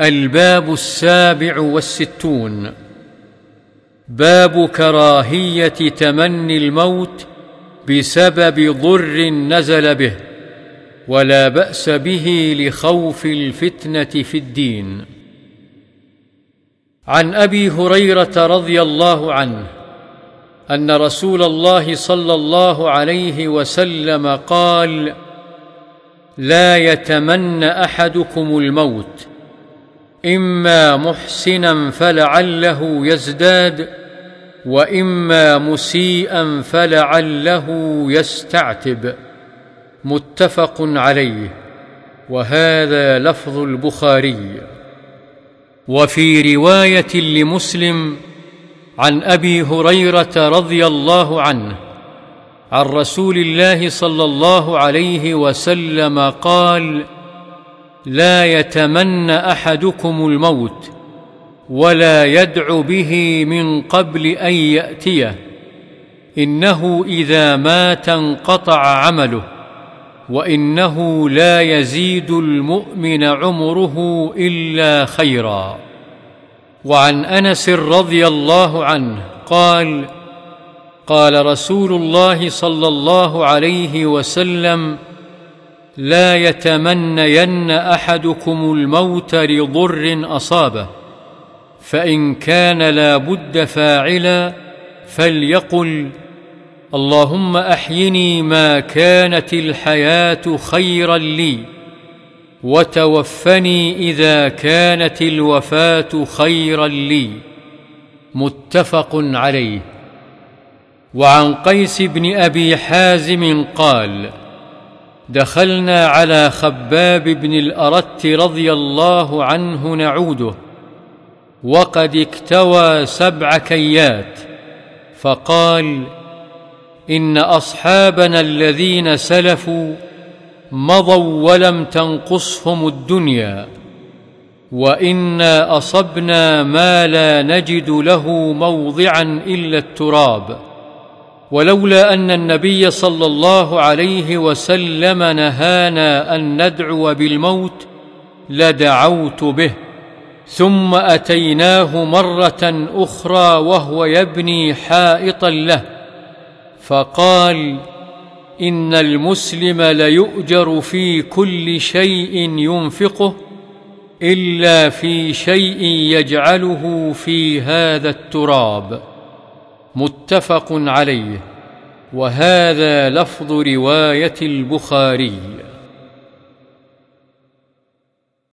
الباب السابع والستون. باب كراهية تمني الموت بسبب ضر نزل به ولا بأس به لخوف الفتنة في الدين. عن أبي هريرة رضي الله عنه أن رسول الله صلى الله عليه وسلم قال لا يتمنى أحدكم الموت إما محسنا فلعله يزداد وإما مسيئا فلعله يستعتب. متفق عليه. وهذا لفظ البخاري. وفي رواية لمسلم عن أبي هريرة رضي الله عنه عن رسول الله صلى الله عليه وسلم قال لا يتمنى أحدكم الموت ولا يدع به من قبل أن يأتيه. إنه إذا مات انقطع عمله وإنه لا يزيد المؤمن عمره إلا خيرا. وعن أنس رضي الله عنه قال قال رسول الله صلى الله عليه وسلم لا يتمنين أحدكم الموت لضر أصابه فإن كان لا بد فاعلا فليقل اللهم أحيني ما كانت الحياة خيرا لي وتوفني إذا كانت الوفاة خيرا لي. متفق عليه. وعن قيس بن أبي حازم قال دخلنا على خباب بن الأرت رضي الله عنه نعوده وقد اكتوى سبع كيات فقال إن أصحابنا الذين سلفوا مضوا ولم تنقصهم الدنيا وانا أصبنا ما لا نجد له موضعا إلا التراب. ولولا أن النبي صلى الله عليه وسلم نهانا أن ندعو بالموت لدعوت به ثم أتيناه مرة أخرى وهو يبني حائطا له فقال إن المسلم ليؤجر في كل شيء ينفقه إلا في شيء يجعله في هذا التراب. متفق عليه. وهذا لفظ رواية البخاري.